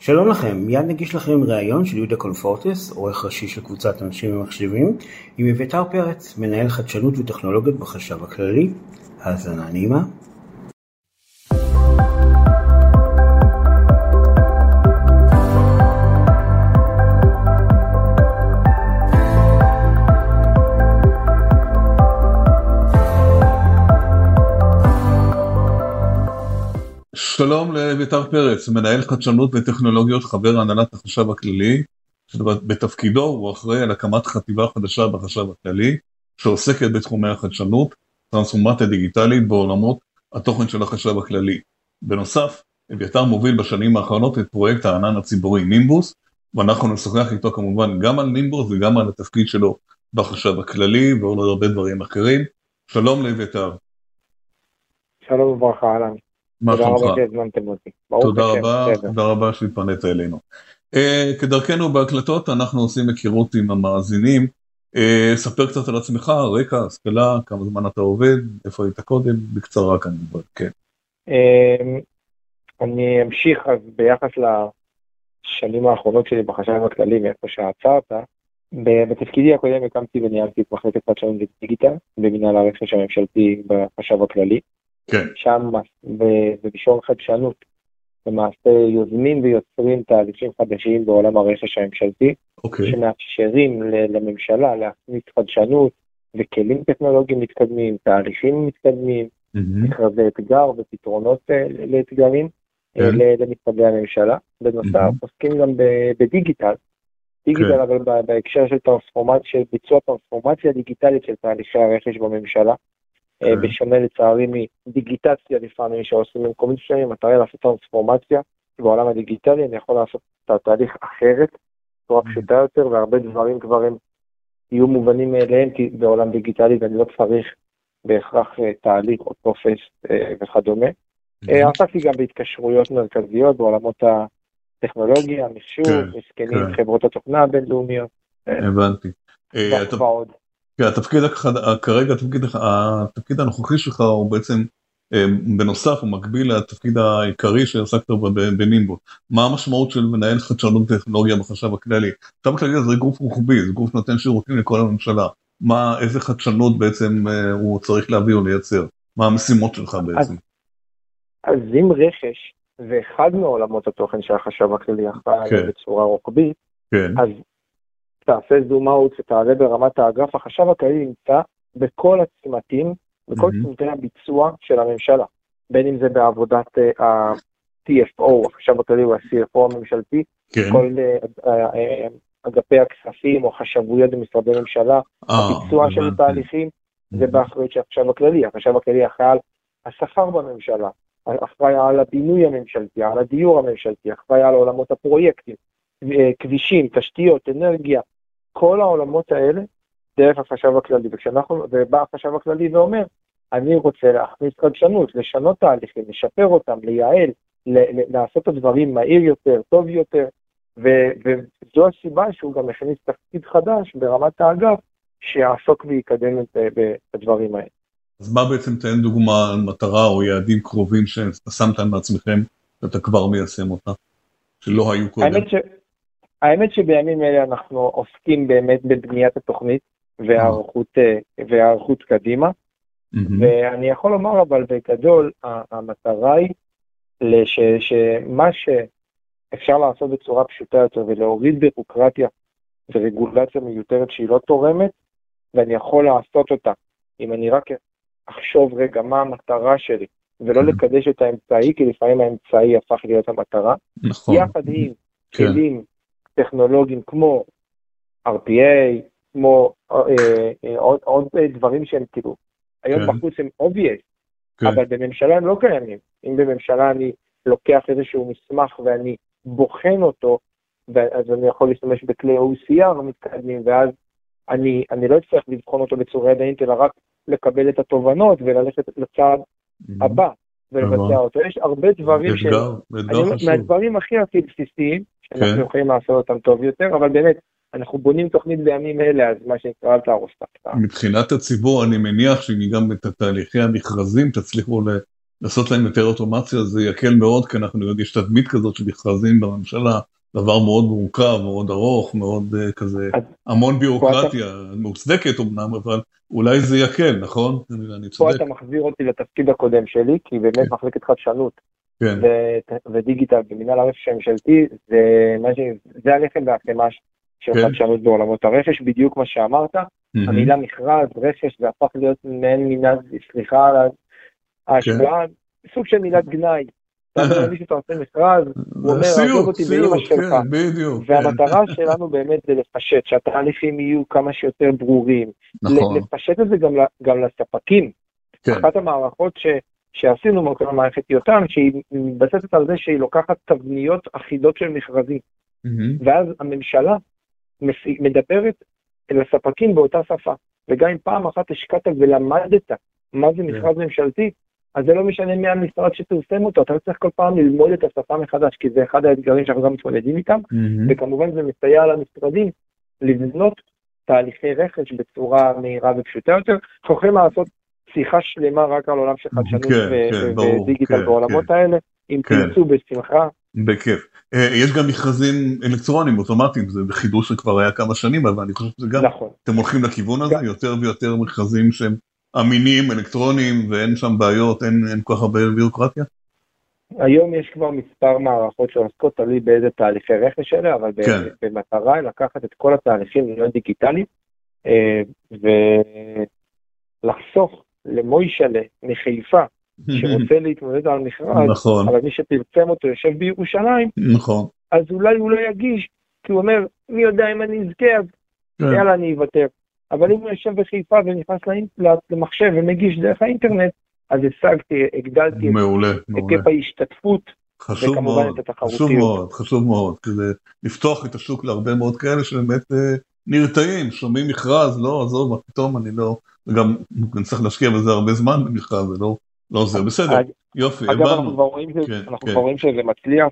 שלום לכם, מיד נגיש לכם ראיון של יהודה קונפורטס, עורך ראשי של קבוצת אנשים ומחשבים, עם אביתר פרץ, מנהל חדשנות וטכנולוגיות בחשב הכללי. האזנה נעימה. שלום לאביתר פרץ, מנהל חדשנות וטכנולוגיות, חבר הנהלת החשב הכללי, בתפקידו הוא אחראי על הקמת חטיבה חדשה בחשב הכללי, שעוסקת בתחומי החדשנות, טרנספורמציה דיגיטלית בעולמות התוכן של החשב הכללי. בנוסף, אביתר מוביל בשנים האחרונות את פרויקט הענן הציבורי נימבוס, ואנחנו נשוחח איתו כמובן גם על נימבוס וגם על התפקיד שלו בחשב הכללי ועוד הרבה דברים אחרים. שלום לאביתר. שלום וברכה, אהלן. מה תודה רבה שלומך? תודה רבה. תודה רבה שהתפנית אלינו. Uh, כדרכנו בהקלטות אנחנו עושים היכרות עם המאזינים. Uh, ספר קצת על עצמך, רקע, השכלה, כמה זמן אתה עובד, איפה היית קודם, בקצרה כמובן, כן. אמ, אני אמשיך אז ביחס לשנים האחרונות שלי בחשב הכללי, מאיפה שעצרת. בתפקידי הקודם הקמתי וניהלתי את מחלקת חדשנות ודיגיטל במנהל הרכש הממשלתי בחשב הכללי. כן. שם במישור חדשנות למעשה יוזמים ויוצרים תהליכים חדשים בעולם הרכש הממשלתי. אוקיי, שמאפשרים לממשלה להכניס חדשנות וכלים טכנולוגיים מתקדמים, תהליכים מתקדמים, מכרזי אתגר ופתרונות אה, לאתגרים אה, כן. למשרדי הממשלה. בנוסף, מהמם. עוסקים גם בדיגיטל, דיגיטל כן. אבל בהקשר של של ביצוע טרנספורמציה דיגיטלית של תהליכי הרכש בממשלה. אה, כן. בשונה לצערי מדיגיטציה לפעמים שעושים במקומות מסוימים, המטרה היא לעשות טרנספורמציה בעולם הדיגיטלי, אני יכול לעשות את התהליך אחרת, בצורה פשוטה יותר, והרבה דברים כבר הם יהיו מובנים מאליהם כי בעולם דיגיטלי ואני לא צריך בהכרח אה, תהליך או טופס אה, וכדומה. מהמם. עסקתי גם בהתקשרויות מרכזיות בעולמות הטכנולוגיה, המחשוב, כן, הסכמים עם כן. חברות התוכנה הבינלאומיות הבנתי. התפקיד כרגע, התפקיד, התפקיד הנוכחי שלך הוא בעצם אה, בנוסף, הוא מקביל לתפקיד העיקרי שעסקת בו בנימבו. מה המשמעות של מנהל חדשנות וטכנולוגיה בחשב הכללי? החשב הכללי זה גוף רוחבי, זה גוף שנותן שירותים לכל הממשלה. מה, איזה חדשנות בעצם אה, הוא צריך להביא או לייצר? מה המשימות שלך בעצם? אז אם רכש זה אחד מעולמות התוכן שהחשב הכללי אחראי כן. בצורה רוחבית, כן, אז תעשה זום אאוט ותעלה ברמת האגף, החשב הכללי נמצא בכל הצמתים, בכל מהמם. צמתי הביצוע של הממשלה, בין אם זה בעבודת אה, ה-TFO, החשב הכללי הוא ה-CFO הממשלתי, כן. כל אה, אה, אה, אגפי הכספים או חשבויות במשרדי ממשלה, אה, הביצוע של הבנתי. התהליכים, זה באחריות של החשב הכללי, החשב הכללי אחראי על השכר בממשלה, אחראי על הבינוי הממשלתי, על הדיור הממשלתי, אחראי על עולמות הפרויקטים, אה, כבישים, תשתיות, אנרגיה, כל העולמות האלה דרך החשב הכללי, וכשאנחנו, ובא החשב הכללי ואומר, אני רוצה להכניס חדשנות, לשנות תהליכים, לשפר אותם, לייעל, ל- ל- לעשות את הדברים מהיר יותר, טוב יותר, ו- וזו הסיבה שהוא גם הכניס תפקיד חדש ברמת האגף, שיעסוק ויקדם את, ב- הדברים האלה. אז מה בעצם תן דוגמה על מטרה או יעדים קרובים ששמתם לעצמכם ואתה כבר מיישם אותה? שלא היו קודם. האמת, ש... האמת שבימים אלה אנחנו עוסקים באמת בבניית התוכנית והיערכות, אה, והיערכות קדימה, מהמם. ואני יכול לומר אבל בגדול, המטרה היא לש... שמה שאפשר לעשות בצורה פשוטה יותר ולהוריד בירוקרטיה ורגולציה מיותרת שהיא לא תורמת, ואני יכול לעשות אותה. אם אני רק אחשוב רגע מה המטרה שלי, ולא כן. לקדש את האמצעי, כי לפעמים האמצעי הפך להיות המטרה, נכון. יחד עם כן. כלים טכנולוגיים כמו RPA, כמו אה, אה, עוד, עוד אה, דברים שהם כאילו, היום כן. בחוץ הם obvious, כן. אבל בממשלה הם לא קיימים. אם בממשלה אני לוקח איזשהו מסמך ואני בוחן אותו, אז אני יכול להשתמש בכלי OCR מתקדמים, ואז אני, אני לא אצטרך לבחון אותו בצורה ידעית, אלא רק לקבל את התובנות וללכת לצעד. הבא ולבצע הבא. אותו. יש הרבה דברים חשוב. מהדברים הכי הכי בסיסיים, כן. שאנחנו יכולים לעשות אותם טוב יותר, אבל באמת, אנחנו בונים תוכנית בימים אלה, אז מה שנקרא, אל תהרוס את ההפתעה. מבחינת הציבור אני מניח שאם גם את תהליכי המכרזים תצליחו ל- לעשות להם יותר אוטומציה זה יקל מאוד, כי אנחנו יודעים, יש תדמית כזאת של מכרזים בממשלה, דבר מאוד מורכב, מאוד ארוך, מאוד uh, כזה, המון ביורוקרטיה, מוצדקת אמנם, אבל אולי זה יקל, נכון? אני צודק. פה אתה מחזיר אותי לתפקיד הקודם שלי, כי באמת כן. מחלקת חדשנות כן. ו- ודיגיטל במנהל הרכש הממשלתי, זה, ש... זה הלחם והחמאה של כן. חדשנות בעולמות הרכש, בדיוק מה שאמרת. Mm-hmm. המילה מכרז, רכש, זה הפך להיות מעין מנהל, סליחה על ההשוואה, כן. סוג של מילת גנאי. אתה אומר שאתה עושה מכרז, הוא אומר, עזוב אותי באמא שלך. כן, בדיוק. והמטרה שלנו באמת זה לפשט, שהתהליכים יהיו כמה שיותר ברורים. נכון. לפשט את זה גם לספקים. כן. אחת המערכות ש... שעשינו מול המערכת יותם, שהיא מתבססת על זה שהיא לוקחת תבניות אחידות של מכרזים. Mm-hmm. ואז הממשלה מדברת אל הספקים באותה שפה. וגם אם פעם אחת השקעת ולמדת מה זה כן. מכרז ממשלתי, אז זה לא משנה מי המשרד שפרסם אותו, אתה לא צריך כל פעם ללמוד את השפה מחדש, כי זה אחד האתגרים שאנחנו גם מתמודדים איתם, mm-hmm. וכמובן זה מסייע למשרדים לבנות תהליכי רכש בצורה מהירה ופשוטה יותר. אנחנו יכולים לעשות שיחה שלמה רק על עולם של חדשנות כן, כן, ודיגיטל כן, בעולמות כן. האלה, אם כן. תרצו בשמחה. בכיף. אה, יש גם מכרזים אלקטרונים אוטומטיים, זה חידוש שכבר היה כמה שנים, אבל אני חושב שזה גם, נכון. אתם הולכים לכיוון הזה, יותר ויותר מכרזים שהם אמינים, אלקטרוניים, ואין שם בעיות, אין, אין כל כך הרבה ביורוקרטיה? היום יש כבר מספר מערכות שעוסקות, תלוי באיזה תהליכי רכש אלה, אבל כן. במטרה לקחת את כל התהליכים להיות דיגיטליים, אה, ולחסוך למוישלה מחיפה, שרוצה להתמודד על מכרז, נכון. אבל מי שפרסם אותו יושב בירושלים, נכון. אז אולי הוא לא יגיש, כי הוא אומר, מי יודע אם אני אזכה, אז כן. יאללה אני אוותר. אבל אם הוא יושב בחיפה ונכנס למחשב ומגיש דרך האינטרנט, אז השגתי, הגדלתי מעולה, את היקף ההשתתפות, חשוב מאוד, חשוב מאוד, חשוב מאוד, כדי לפתוח את השוק להרבה מאוד כאלה שבאמת אה, נרתעים, שומעים מכרז, לא, עזוב, מה פתאום, אני לא, וגם אני צריך להשקיע בזה הרבה זמן במכרז, זה לא, לא עוזר, בסדר, יופי, הבנו. אגב, אנחנו כבר רואים כן. שזה מצליח,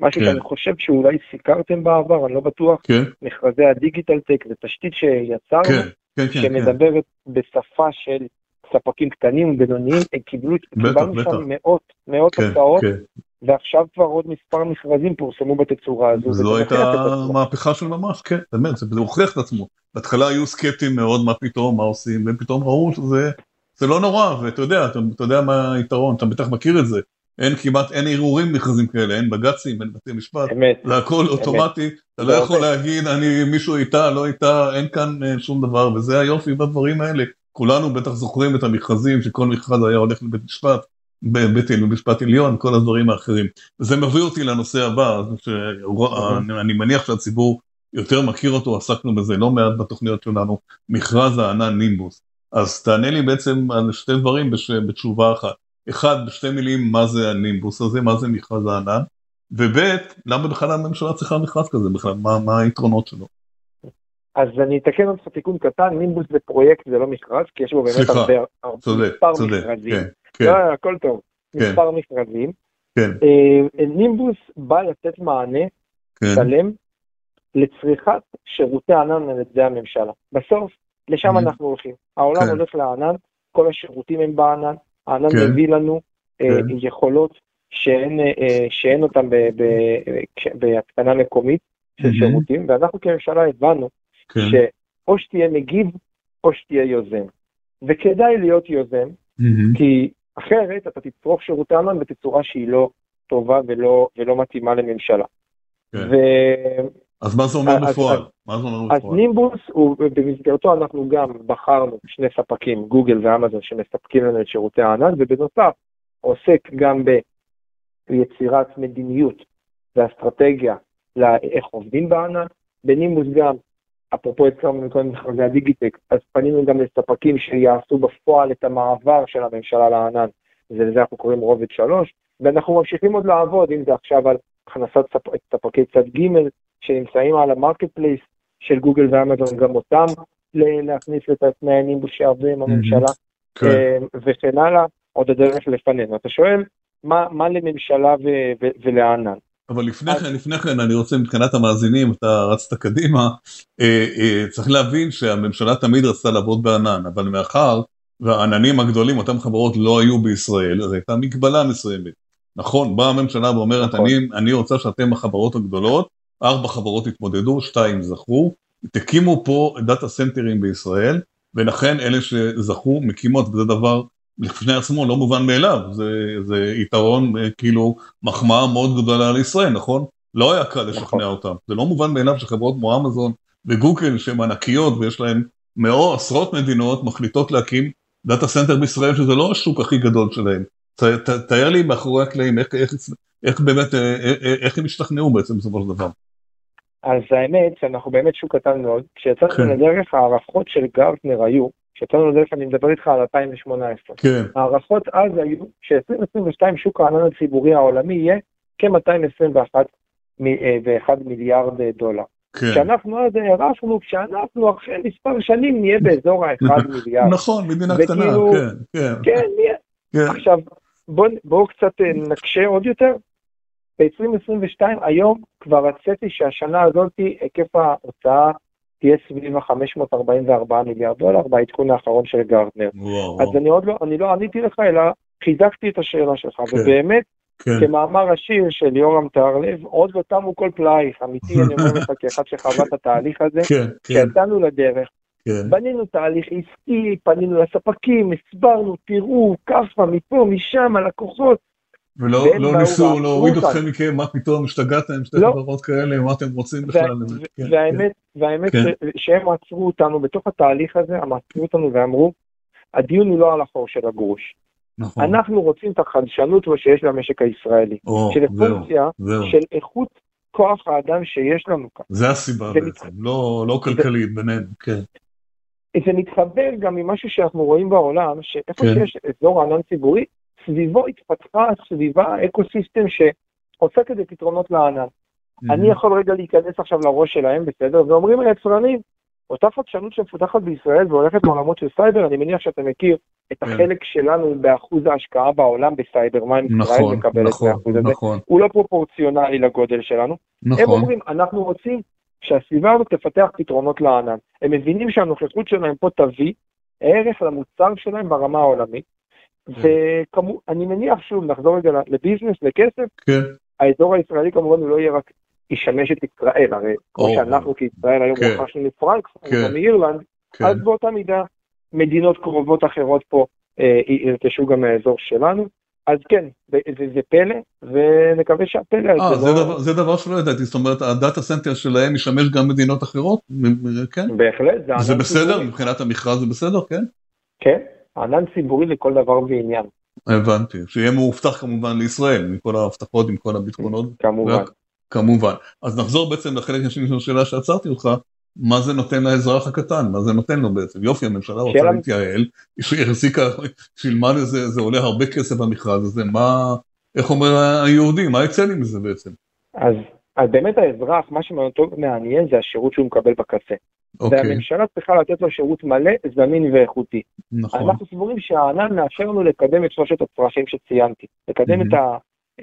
משהו כן. שאני חושב שאולי סיקרתם בעבר, אני לא בטוח, כן. מכרזי הדיגיטל טק, זה תשתית שיצרנו, כן, כן, כן, שמדברת כן. בשפה של ספקים קטנים ובינוניים, הם קיבלו, קיבלנו. שם מאות, מאות כן, הצעות, כן. ועכשיו כבר עוד מספר מכרזים פורסמו בתצורה הזו. זו הייתה מהפכה של ממש, כן, באמת, זה הוכיח את עצמו. בהתחלה היו סקפטים מאוד מה פתאום, מה עושים, והם פתאום ראו שזה זה לא נורא, ואתה יודע, אתה, אתה יודע מה היתרון, אתה בטח מכיר את זה. אין כמעט, אין ערעורים מכרזים כאלה, אין בג"צים, אין בתי משפט, אמת, זה הכל אוטומטי, אתה לא יכול להגיד, אני, מישהו איתה, לא איתה, אין כאן אה, שום דבר, וזה היופי בדברים האלה. כולנו בטח זוכרים את המכרזים, שכל מכרז היה הולך לבית משפט, בבית משפט עליון, כל הדברים האחרים. וזה מביא אותי לנושא הבא, שאני מניח שהציבור יותר מכיר אותו, עסקנו בזה לא מעט בתוכניות שלנו, מכרז הענן נימבוס. אז תענה לי בעצם על שתי דברים בתשובה אחת. אחד, בשתי מילים, מה זה הנימבוס הזה, מה זה מכרז הענן, וב', למה בכלל הממשלה צריכה מכרז כזה בכלל, מה, מה היתרונות שלו? אז אני אתקן אותך תיקון קטן, נימבוס זה פרויקט, זה לא מכרז, כי יש בו באמת סליחה, הרבה, הרבה צודק, מספר צודק, מכרזים. כן, כן. לא, הכל טוב, כן. מספר מכרזים. כן. אה, נימבוס בא לתת מענה כן. שלם לצריכת שירותי ענן על ידי הממשלה. בסוף, לשם. אנחנו הולכים. העולם כן. הולך לענן, כל השירותים הם בענן, הענן כן. מביא לנו אה, כן. יכולות שאין, uh, שאין אותן בהתקנה מקומית של. שירותים, ואנחנו כממשלה הבנו כן. שאו שתהיה מגיב או שתהיה יוזם. וכדאי להיות יוזם. כי אחרת אתה תצרוך שירותי ענן בתצורה שהיא לא טובה ולא, ולא מתאימה לממשלה. כן. ו... אז מה זה אומר בפועל? מה זה אומר בפועל? אז נימבוס, במסגרתו אנחנו גם בחרנו שני ספקים, גוגל ואמזון, שמספקים לנו את שירותי הענן, ובנוסף עוסק גם ביצירת מדיניות ואסטרטגיה לאיך עובדים בענן. בנימבוס גם, אפרופו הזכרנו מקודם מכרזי הדיגיטק, אז פנינו גם לספקים שיעשו בפועל את המעבר של הממשלה לענן, ולזה אנחנו קוראים רובד שלוש, ואנחנו ממשיכים עוד לעבוד, אם זה עכשיו על הכנסת ספקי צד ג' שנמצאים על ה marketplace של גוגל ואמזון, גם אותם להכניס את התנאי נימבוס שעבדו עם הממשלה, כן. אה, וכן הלאה, עוד הדרך לפנינו. אתה שואל, מה, מה לממשלה ו- ו- ולענן? אבל לפני כן, לפני כן, אני רוצה מבחינת המאזינים, אתה רצת קדימה, אה, אה, צריך להבין שהממשלה תמיד רצתה לעבוד בענן, אבל מאחר והעננים הגדולים, אותן חברות לא היו בישראל, אז הייתה מגבלה מסוימת. נכון, באה הממשלה ואומרת, נכון. אני, אני רוצה שאתם החברות הגדולות, ארבע חברות התמודדו, שתיים זכו, תקימו פה דאטה סנטרים בישראל, ולכן אלה שזכו מקימות, וזה דבר לפני עצמו לא מובן מאליו, זה, זה יתרון, אה, כאילו, מחמאה מאוד גדולה לישראל, נכון? לא היה קל לשכנע נכון. אותם, זה לא מובן מאליו שחברות כמו אמזון וגוגל, שהן ענקיות ויש להן מאות, עשרות מדינות, מחליטות להקים data center בישראל, שזה לא השוק הכי גדול שלהם. ת- ת- תאר לי מאחורי הקלעים, איך, איך, איך באמת, אה, אה, איך הם השתכנעו בעצם בסופו של דבר. אז האמת שאנחנו באמת שוק קטן מאוד. כשיצאנו כן. לדרך, ההערכות של גרטנר היו, כשיצאנו לדרך, אני מדבר איתך על 2018. כן, ההערכות אז היו ש-2022 שוק הענן הציבורי העולמי יהיה כ-221 מיליארד דולר. כן. כשאנחנו אז הערכנו, כשאנחנו אחרי מספר שנים נהיה באזור ה-1 מיליארד. נכון, מדינה קטנה, כן, כן, כן, נהיה. כן, עכשיו, בואו בוא קצת אה, נקשה עוד יותר. ב-2022, היום כבר הצפי שהשנה הזאת, היקף ההוצאה תהיה סביב ה-544 מיליארד דולר בעדכון האחרון של גרטנר. וואו, אז אני עוד לא, אני לא עניתי לך, אלא חיזקתי את השאלה שלך, כן. ובאמת, כן, כמאמר השיר של יורם טהרלב, עוד לא תמו כל פלאייך, אמיתי, אני אומר לך כאחד שחווה את התהליך הזה, כן, כן, כשיצאנו לדרך, כן, בנינו תהליך עסקי, פנינו לספקים, הסברנו, תראו, כאפה, מפה, משם, הלקוחות, ולא לא ניסו להוריד אותנו. אתכם מכם, מה פתאום, השתגעתם, שתי לא. חברות כאלה, מה אתם רוצים בכלל? כן, והאמת, והאמת כן. ש- שהם עצרו אותנו בתוך התהליך הזה, הם עצרו אותנו ואמרו, הדיון הוא לא על החור של הגרוש. נכון, אנחנו רוצים את החדשנות שיש במשק הישראלי, או, של פונקציה של איכות כוח האדם שיש לנו כאן. זה הסיבה זה בעצם, לא לא כלכלית בינינו, כן, זה מתחבר גם למשהו שאנחנו רואים בעולם, שאיפה כן. שיש אזור ענן ציבורי, סביבו התפתחה סביבה ecosystem שעוסקת בפתרונות לענן. אני יכול רגע להיכנס עכשיו לראש שלהם, בסדר? ואומרים היצרנים, אותה חדשנות שמפותחת בישראל והולכת לעולמות של סייבר, אני מניח שאתה מכיר את כן. החלק שלנו באחוז ההשקעה בעולם בסייבר, מה ישראל נכון, מקבלת נכון, מהאחוז הזה, נכון, הוא לא פרופורציונלי לגודל שלנו. הם נכון, אומרים, אנחנו רוצים שהסביבה הזאת תפתח פתרונות לענן. הם מבינים שהנוכחות שלהם פה תביא ערך למוצר שלהם ברמה העולמית. ואני מניח, שוב, נחזור רגע ל business, לכסף, כן, האזור הישראלי כמובן הוא לא יהיה רק ישמש את ישראל, הרי כמו שאנחנו כישראל היום כן. רכשנו מפרנקפורט כן. מאירלנד, כן, אז באותה מידה מדינות קרובות אחרות פה אה, ירכשו גם מהאזור שלנו. אז כן, זה, זה, זה פלא, ונקווה שהפלא אה, הזה זה לא... דבר- זה דבר שלא ידעתי, זאת אומרת, ה data center שלהם ישמש גם מדינות אחרות, כן? בהחלט, זה זה בסדר. מבחינת המכרז זה בסדר, כן? כן, ענן ציבורי לכל דבר ועניין, הבנתי, שיהיה מאובטח כמובן לישראל, מכל ההבטחות, עם כל הביטחונות, כמובן. כמובן. אז נחזור בעצם לחלק השני של השאלה שעצרתי אותך, מה זה נותן לאזרח הקטן, מה זה נותן לו בעצם, יופי הממשלה רוצה שאלה- להתייעל, היא החזיקה, שילמה לזה, זה עולה הרבה כסף במכרז הזה, מה, איך אומר היהודי, מה יצא לי מזה בעצם? אז, אז באמת האזרח, מה שמאוד מעניין זה השירות שהוא מקבל בקצה. אוקיי, והממשלה צריכה לתת לו שירות מלא, זמין ואיכותי. נכון, אנחנו סבורים שהענן מאפשר לנו לקדם את שלושת הצרכים שציינתי, לקדם Mhm. את, ה,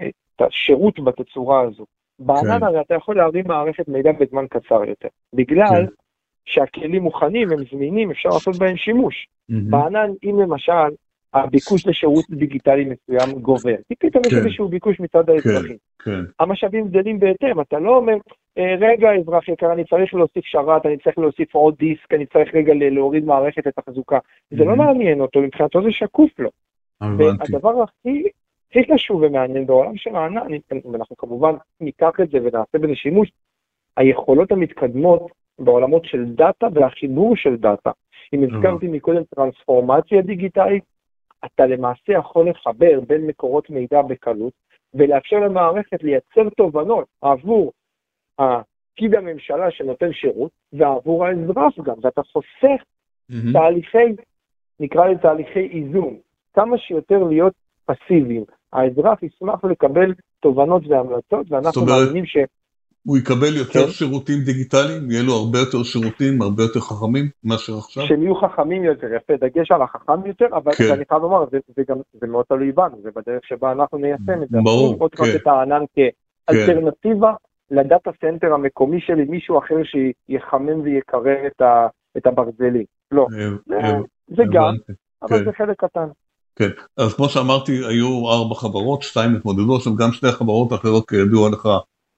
את השירות בתצורה הזו. בענן כן. הרי אתה יכול להרים מערכת מידע בזמן קצר יותר, בגלל כן. שהכלים מוכנים, הם זמינים, אפשר לעשות בהם שימוש. מהמם. בענן, אם למשל הביקוש לשירות דיגיטלי מסוים גובר, כי פתאום יש כן. איזשהו ביקוש מצד האזרחים. כן, המשאבים גדלים בהתאם, אתה לא אומר, "אה, רגע אזרח יקר, אני צריך להוסיף שרת, אני צריך להוסיף עוד דיסק, אני צריך רגע להוריד מערכת לתחזוקה. זה לא Mhm. מעניין אותו, מבחינתו זה שקוף לו. והדבר הכי, הכי חשוב ומעניין בעולם של הענן, ואנחנו כמובן ניקח את זה ונעשה בזה שימוש, היכולות המתקדמות בעולמות של דאטה והחיבור של דאטה. אם הזכרתי מקודם טרנספורמציה דיגיטלית, אתה למעשה יכול לחבר בין מקורות מידע בקלות, ולאפשר למערכת לייצר תובנות עבור הפקיד הממשלה שנותן שירות, ועבור האזרח גם, ואתה חוסך מממ. תהליכי, נקרא לזה תהליכי איזון, כמה שיותר להיות פסיביים. האזרח ישמח לקבל תובנות והמלצות, ואנחנו מאמינים ש... הוא יקבל יותר כן. שירותים דיגיטליים, יהיה לו הרבה יותר שירותים, הרבה יותר חכמים מאשר עכשיו? שהם יהיו חכמים יותר, יפה, דגש על החכם יותר, אבל כן. אני חייב לומר, זה, זה גם, זה מאוד תלוי בנו, זה בדרך שבה אנחנו ניישם את זה. ברור, כן. לתת את הענן כאלטרנטיבה ל data center המקומי שלי, מישהו אחר שיחמם ויקרר את, ה, את הברזלים. לא, אה, זה, אה, זה גם. אבל כן. זה חלק קטן. כן, אז כמו שאמרתי, היו ארבע חברות, שתיים התמודדו, עכשיו גם שתי החברות האחרות כידוע לך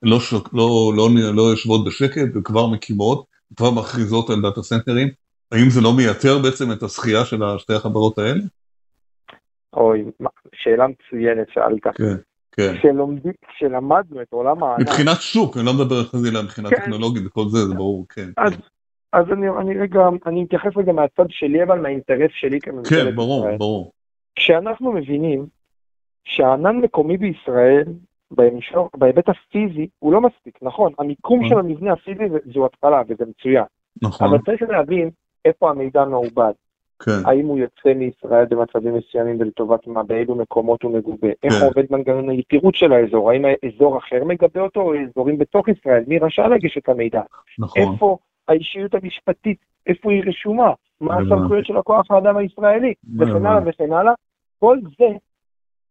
לא, שוק, לא, לא, לא, לא יושבות בשקט וכבר מקימות, כבר מכריזות על דאטה סנטרים. האם זה לא מייתר בעצם את הזכייה של שתי החברות האלה? אוי, שאלה מצוינת שאלת. כן, כן. כשלומדים, כשלמדנו את עולם הענן, מבחינת שוק, אני לא מדבר חלילה מבחינה כן. טכנולוגית וכל זה, זה ברור, כן. אז, אז אני, אני רגע, אני מתייחס רגע מהצד שלי, אבל מהאינטרס שלי כממשלת כן, ברור, ישראל. ברור. כשאנחנו מבינים שהענן מקומי בישראל, במישור, בהיבט הפיזי, הוא לא מספיק, נכון, המיקום נכון. של המבנה הפיזי זה- זו התחלה וזה מצוין, נכון, אבל צריך להבין איפה המידע מעובד, כן, האם הוא יוצא מישראל במצבים מסוימים ולטובת מה, באילו מקומות הוא מגובה, איך כן. עובד מנגנון היתירות של האזור, האם האזור אחר מגבה אותו או אזורים בתוך ישראל, מי רשאי להגיש את המידע, נכון, איפה האישיות המשפטית, איפה היא רשומה, מה. הסמכויות של הכוח האדם הישראלי, וכן הלאה וכן הלאה. כל זה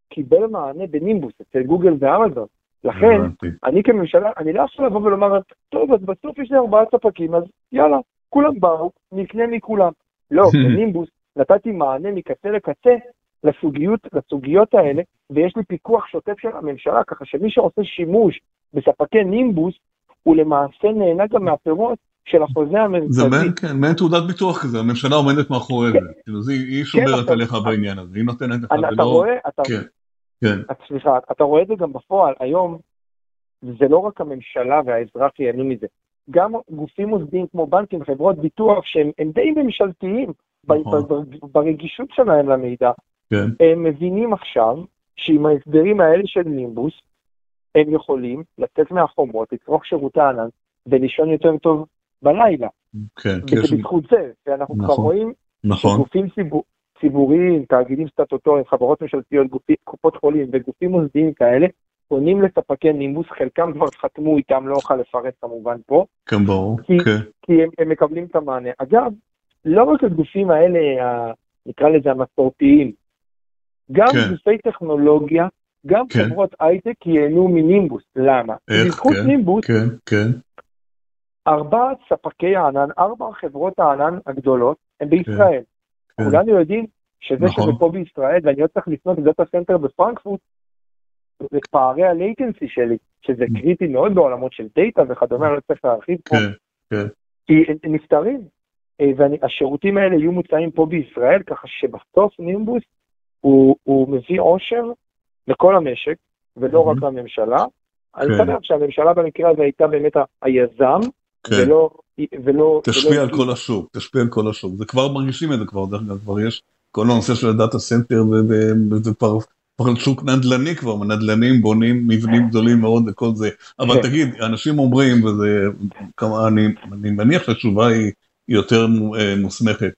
קיבל מענה בנימבוס אצל גוגל ואמזון. לכן. אני כממשלה, אני לא יכול לבוא ולומר, טוב, אז בסוף יש לי ארבעה ספקים, אז יאללה, כולם באו, נקנה מכולם. לא, בנימבוס נתתי מענה מקצה לקצה לסוגיות, לסוגיות האלה, ויש לי פיקוח שוטף של הממשלה, ככה שמי שעושה שימוש בספקי נימבוס, הוא למעשה נהנה גם מהפירות של החוזה זה המרכזי. מעין, כן, מעין תעודת ביטוח כזה, הממשלה עומדת מאחורי זה, כאילו זה, היא שומרת אתה- עליך בעניין הזה, היא נותנת לך, אתה זה אתה לא, רואה, אתה, כן, כן, סליחה, אתה רואה את זה גם בפועל, היום זה לא רק הממשלה והאזרח ייהנו מזה, גם גופים מוסדיים כמו בנקים, חברות ביטוח, שהם הם די ממשלתיים נכון. ברגישות שלהם למידע, כן, הם מבינים עכשיו שעם ההסדרים האלה של נימבוס, הם יכולים לצאת מהחומות, לצרוך שירותי ענן ולישון יותר טוב בלילה. כן, כי יש, וזה בזכות זה, ואנחנו כבר נכון. רואים נכון, שגופים ציבור, ציבוריים, תאגידים סטטוטוריים, חברות ממשלתיות, גופי, קופות חולים וגופים מוסדיים כאלה, פונים לספקי נימבוס, חלקם כבר חתמו איתם, לא אוכל לפרט כמובן פה, כן, ברור, כי- כן, כי הם, הם מקבלים את המענה. אגב, לא רק הגופים האלה, ה- נקרא לזה המסורתיים, גם כן. גופי טכנולוגיה, גם כן. חברות הייטק ייהנו מנימבוס. למה? איך, בזכות כן, נימבוס, כן, כן, ארבעת ספקי הענן, ארבע חברות הענן הגדולות, הם בישראל. כן. כולנו יודעים שזה נכון. שזה פה בישראל, ואני לא צריך לפנות ל data center בפרנקפורט, זה פערי ה latency שלי, שזה קריטי מאוד בעולמות של data וכדומה, אני לא צריך להרחיב פה, כן, כי הם נפתרים, אה, והשירותים האלה יהיו מוצעים פה בישראל, ככה שבסוף נימבוס הוא, הוא מביא עושר לכל המשק, ולא רק Mhm. לממשלה. אני כן. שמח שהממשלה במקרה הזה הייתה באמת היזם, כן, ולא... ולא תשפיע ולא- על כל השוק, תשפיע על כל השוק, זה כבר מרגישים את זה כבר, דרך אגב, כבר יש כל הנושא של ה data center, וזה כבר כבר שוק נדל"ני כבר, נדל"נים בונים מבנים גדולים מאוד וכל זה, אבל כן. תגיד, אנשים אומרים, וזה, כמה, אני, אני מניח שהתשובה היא יותר אה, מוסמכת,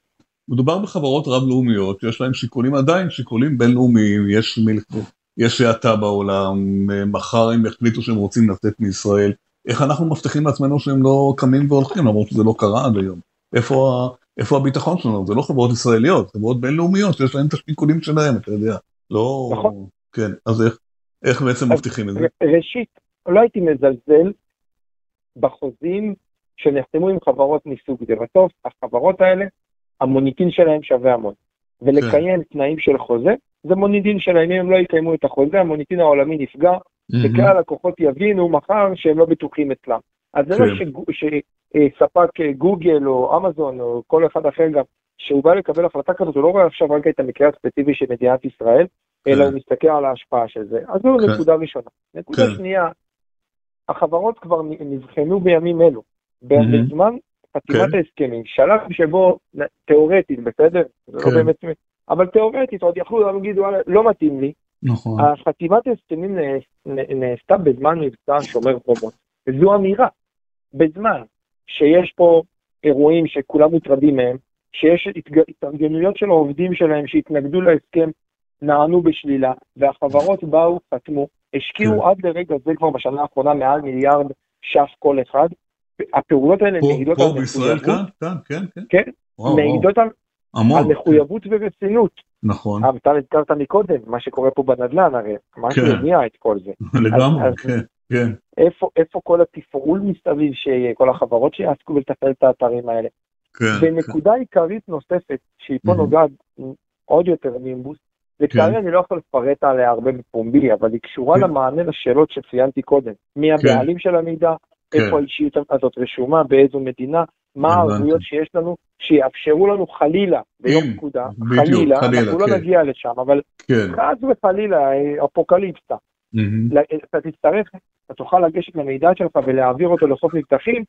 מדובר בחברות רב-לאומיות שיש להן שיקולים עדיין, שיקולים בינלאומיים, יש, מל... יש האטה בעולם, אה, מחר הם יחליטו שהם רוצים לצאת מישראל, איך אנחנו מבטיחים לעצמנו שהם לא קמים והולכים, למרות שזה לא קרה עד היום. איפה. איפה הביטחון שלנו? זה לא חברות ישראליות, חברות בינלאומיות שיש להן את השיקולים שלהם, אתה יודע. לא... נכון. כן, אז איך, איך בעצם אז- מבטיחים את זה? ראשית, לא הייתי מזלזל בחוזים שנחתמו עם חברות מסוג זה. בסוף, החברות האלה, המוניטין שלהם שווה המון. ולקיים תנאים של חוזה, זה מוניטין שלהם. אם הם לא יקיימו את החוזה, המוניטין העולמי נפגע, וכלל הלקוחות יבינו מחר שהם לא בטוחים אצלם. אז זה לא כן. שספק אה, גוגל או אמזון או כל אחד אחר גם, שהוא בא לקבל החלטה כזאת, הוא לא רואה עכשיו רק את המקרה הספציפי של מדינת ישראל, אלא כן. הוא מסתכל על ההשפעה של זה. אז זו כן. נקודה ראשונה. נקודה כן. שנייה, החברות כבר נבחנו בימים אלו. בזמן חתימת. ההסכמים, שלב שבו, תיאורטית, בסדר? זה. לא באמת, אבל תיאורטית, עוד יכלו להגיד, וואלה, לא מתאים לי, נכון, החתימת ההסכמים נעשתה בזמן מבצע שומר חומות. וזו אמירה. בזמן שיש פה אירועים שכולם מוטרדים מהם, שיש התארגנויות של העובדים שלהם שהתנגדו להסכם, נענו בשלילה, והחברות באו, חתמו, השקיעו כן. עד לרגע זה כבר בשנה האחרונה מעל מיליארד ש"ח כל אחד. הפעולות האלה פה, מעידות פה על בישראל, מחויבות, כאן, כאן, כן, כן. כן, וואו, וואו, מעידות על, המון, על מחויבות ורצינות. נכון, אבל אתה הזכרת מקודם, מה שקורה פה בנדל"ן, הרי, מה כן. שהניע את כל זה. לגמרי, אז- כן, כן, איפה, איפה כל התפעול מסביב שיהיה, כל החברות שיעסקו בלתפעל את האתרים האלה. כן, כן, ונקודה עיקרית נוספת, שהיא פה Mhm. נוגעת עוד יותר נימבוס. לצערי כן. אני לא יכול לפרט עליה הרבה בפומבי, אבל היא קשורה כן. למענה לשאלות שציינתי קודם. מי הבעלים של המידע, כן. איפה האישיות הזאת רשומה, באיזו מדינה, מה. הערבויות שיש לנו, שיאפשרו לנו חלילה, ביום פקודה, בדיוק, חלילה, חלילה, אנחנו לא כן. נגיע לשם, אבל כן. חס וחלילה, אפוקליפסה. אתה תצטרך, אתה תוכל לגשת למידע שלך ולהעביר אותו לחוף מבטחים,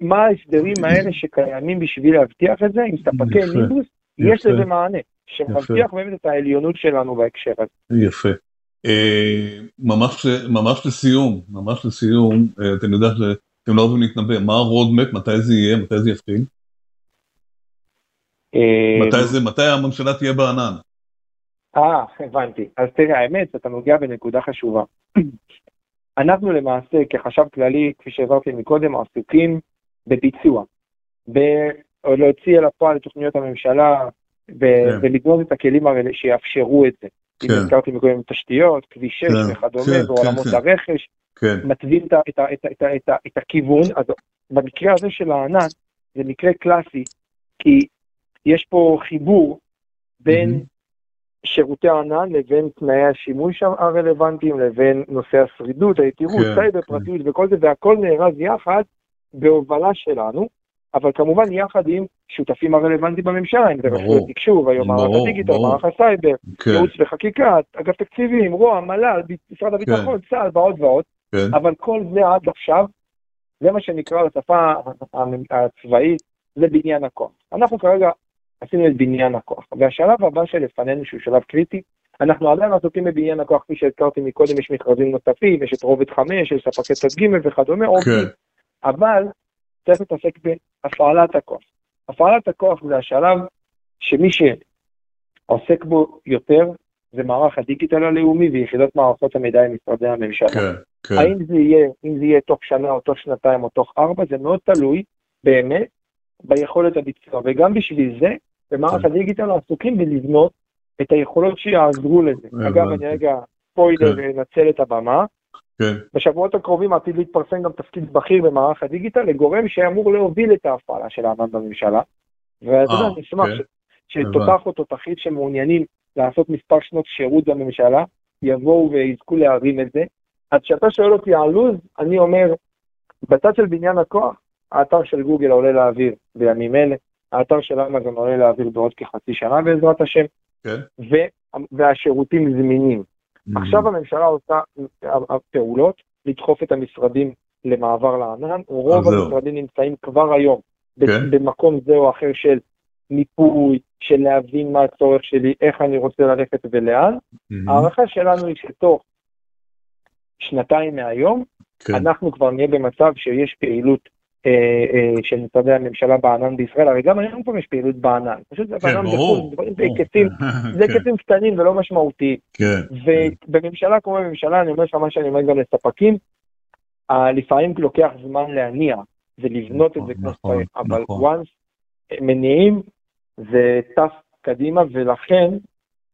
מה ההסדרים האלה שקיימים בשביל להבטיח את זה, עם ספקי נימבוס, יש. לזה מענה, שמבטיח באמת את העליונות שלנו בהקשר הזה. יפה. אה, ממש, ממש לסיום, ממש לסיום, אה, אתם יודעים שאתם לא אוהבים להתנבא, מה ה roadmap, מתי זה יהיה, מתי זה יתחיל? אה, מתי זה, מתי הממשלה תהיה בענן? אה, הבנתי. אז תראה, האמת, אתה נוגע בנקודה חשובה. אנחנו למעשה, כחשב כללי, כפי שהעברתי מקודם, עסוקים בביצוע. בלהוציא אל הפועל את תוכניות הממשלה, ו- כן. ולבנות את הכלים האלה שיאפשרו את זה. אם כן. הזכרתי מקודם תשתיות, כביש 6 כן, וכדומה, כן, ועולמות כן, כן. הרכש, כן, מתווים את, את, את, את, את, את הכיוון. אז במקרה הזה של הענן, זה מקרה קלאסי, כי יש פה חיבור בין מממ. שירותי הענן לבין תנאי השימוש הרלוונטיים, לבין נושא השרידות, היתירות, כן, סייבר, כן. פרטיות וכל זה, והכל נארז יחד בהובלה שלנו, אבל כמובן יחד עם שותפים הרלוונטיים בממשלה, אם זה ברור. רשויות תקשוב, היום מערך הדיגיטל. מערך הסייבר, כן, ייעוץ וחקיקה, אגף תקציבים, רוה"מ, מל"ל, משרד הביטחון, צה"ל ועוד ועוד, כן, אבל כל זה עד עכשיו, זה מה שנקרא בשפה הצבאית, זה בניין הכוח. אנחנו כרגע עשינו את בניין הכוח, והשלב הבא שלפנינו, שהוא שלב קריטי, אנחנו עדיין עסוקים בבניין הכוח, כפי שהזכרתי מקודם, יש מכרזים נוספים, יש את רובד 5, יש ספקי צד ג' וכדומה. כן, אבל צריך להתעסק בהפעלת הכוח. הפעלת הכוח זה השלב שמי שעוסק בו יותר זה מערך הדיגיטל הלאומי ויחידות מערכות המידע עם משרדי הממשלה. כן, כן, האם זה יהיה, אם זה יהיה תוך שנה או תוך שנתיים או תוך ארבע, זה מאוד תלוי באמת ביכולת הביצוע. וגם בשביל זה, במערך כן. הדיגיטל עסוקים בלבנות את היכולות שיעזרו לזה. אגב, אני רגע ספוילר, כן. אנצל את הבמה. כן, בשבועות הקרובים עתיד להתפרסם גם תפקיד בכיר במערך הדיגיטל לגורם שאמור להוביל את ההפעלה של הענן בממשלה. ואתה יודע, אה, נשמח כן. שתותח או תותחית שמעוניינים לעשות מספר שנות שירות בממשלה, יבואו ויזכו להרים את זה. אז כשאתה שואל אותי על לו"ז, אני אומר, בצד של בניין הכוח, האתר של גוגל עולה לאוויר בימים אלה, האתר של אמזון עולה לאוויר בעוד כחצי שנה בעזרת השם, כן. ו- והשירותים זמינים. עכשיו הממשלה עושה פעולות לדחוף את המשרדים למעבר לענן, רוב. המשרדים נמצאים כבר היום כן. במקום זה או אחר של מיפוי, של להבין מה הצורך שלי, איך אני רוצה ללכת ולאן. מהמם. ההערכה שלנו היא שתוך שנתיים מהיום, כן, אנחנו כבר נהיה במצב שיש פעילות של משרדי הממשלה בענן בישראל, הרי גם היום כבר יש פעילות בענן, פשוט זה כן, בענן. בחו"ל, זה כן, היקפים קטנים ולא משמעותיים. כן, ובממשלה כמו בממשלה, אני אומר לך מה שאני אומר גם לספקים, אה, לפעמים לוקח זמן להניע ולבנות את זה כמו נכון, שצריך, אבל נכון. once מניעים, זה טס קדימה, ולכן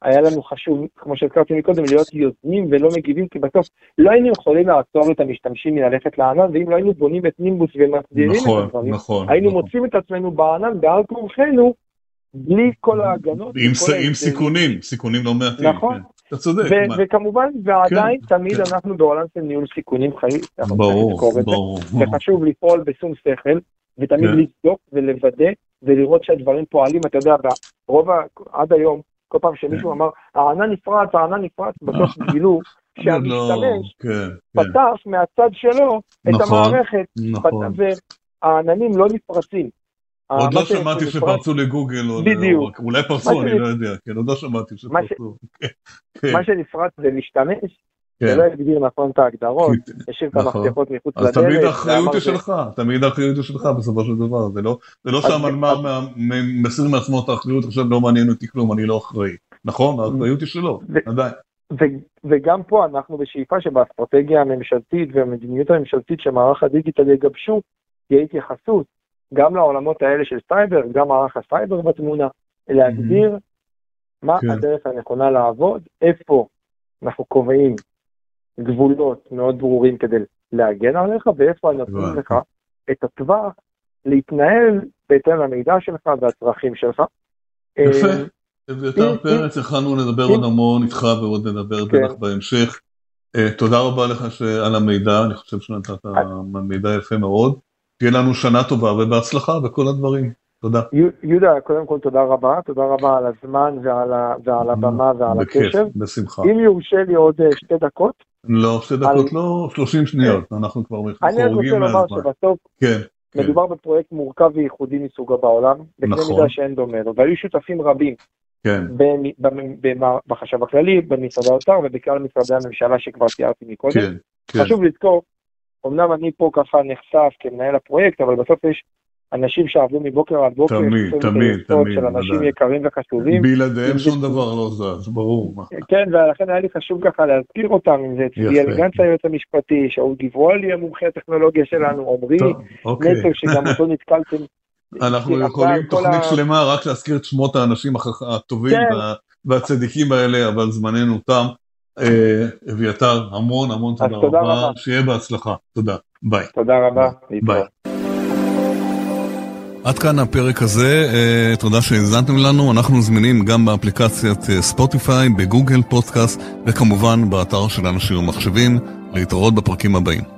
היה לנו חשוב, כמו שהזכרתי מקודם, להיות יוזמים ולא מגיבים, כי בסוף לא היינו יכולים לעצור את המשתמשים מללכת לענן, ואם לא היינו בונים את נימבוס ומסדירים את נכון, הדברים, נכון. היינו נכון. מוצאים את עצמנו בענן בעל כורחנו, בלי כל ההגנות. עם ס- עם. סיכונים, סיכונים לא מעטים. נכון. כן. אתה צודק. ו- וכמובן, ועדיין כן, תמיד כן. אנחנו בעולם של ניהול סיכונים חיים, ברור, את ברור. וחשוב לפעול בשום שכל, ותמיד כן. לבדוק ולוודא, ולראות שהדברים פועלים, אתה יודע, רוב, ה- עד היום, כל פעם שמישהו אמר, הענן נפרץ, הענן נפרץ, בסוף גילו עוד לא- שהמשתמש כן, כן. פתח מהצד שלו את נכון, המערכת, נכון. והעננים לא נפרצים. עוד לא שמעתי שפרצו לגוגל, בדיוק. או- אולי פרצו, אני לא יודע, כן, עוד לא שמעתי שפרצו. כן, כן, מה שנפרץ זה להשתמש, כן. ולא הגדיר נכון את ההגדרות, השאיר את נכון. המפתחות מחוץ אז לדלת. תמיד האחריות היא זה- שלך, תמיד האחריות היא שלך בסופו של דבר, זה לא זה לא אז- שהמנמ"ר אז- מסיר מעצמו את האחריות, עכשיו לא מעניין אותי כלום, אני לא אחראי. נכון? האחריות היא שלו, עדיין. וגם פה אנחנו בשאיפה שבאסטרטגיה הממשלתית והמדיניות הממשלתית שמערך הדיגיטל יגבשו, תהיה התייחסות גם לעולמות האלה של סייבר, גם מערך הסייבר בתמונה, להגדיר מה כן. הדרך הנכונה לעבוד, איפה אנחנו קובעים גבולות מאוד ברורים כדי להגן עליך, ואיפה נותנים הבנתי. לך את הטווח להתנהל בהתאם למידע שלך והצרכים שלך. יפה. אה, אביתר פרץ, יכלנו לדבר עוד המון איתך ועוד נדבר כן. בטח בהמשך. אה, תודה רבה לך על המידע, אני חושב שנתת מידע יפה מאוד. תהיה לנו שנה טובה ובהצלחה בכל הדברים. תודה. יהודה, קודם כל תודה רבה, תודה רבה על הזמן ועל, ועל הבמה ועל בכיף, הקשב. בשמחה. אם יורשה לי עוד אה, שתי דקות. לא, שתי דקות לא, 30 שניות, אנחנו כבר חורגים מהזמן. אני רוצה לומר שבסוף כן, מדובר כן. בפרויקט מורכב וייחודי מסוגו בעולם, בקנה נכון. מידה שאין דומה לו, והיו שותפים רבים. כן. בחשב הכללי, במשרד האוצר ובכלל משרדי הממשלה שכבר תיארתי מקודם. כן, כן. חשוב לזכור, אמנם אני פה ככה נחשף כמנהל הפרויקט, אבל בסוף יש אנשים שעבדו מבוקר עד בוקר, תמיד, תמיד, תמיד, של אנשים ודאי. יקרים וחשובים. בלעדיהם שום דבר לא זז, ברור. כן, ולכן היה לי חשוב ככה להזכיר אותם, אם זה צבי אלגנץ היועץ המשפטי, שאול גבעולי המומחה הטכנולוגיה שלנו, עמרי אוקיי. נטו, שגם אותו נתקלתם. אנחנו יכולים תוכנית שלמה רק להזכיר את שמות האנשים הטובים כן. והצדיקים האלה, אבל זמננו תם. אביתר, המון המון תודה רבה, שיהיה בהצלחה, תודה, ביי. תודה רבה, ביי. עד כאן הפרק הזה, תודה שהאזנתם לנו, אנחנו זמינים גם באפליקציית ספוטיפיי, בגוגל פודקאסט וכמובן באתר של אנשים ומחשבים, להתראות בפרקים הבאים.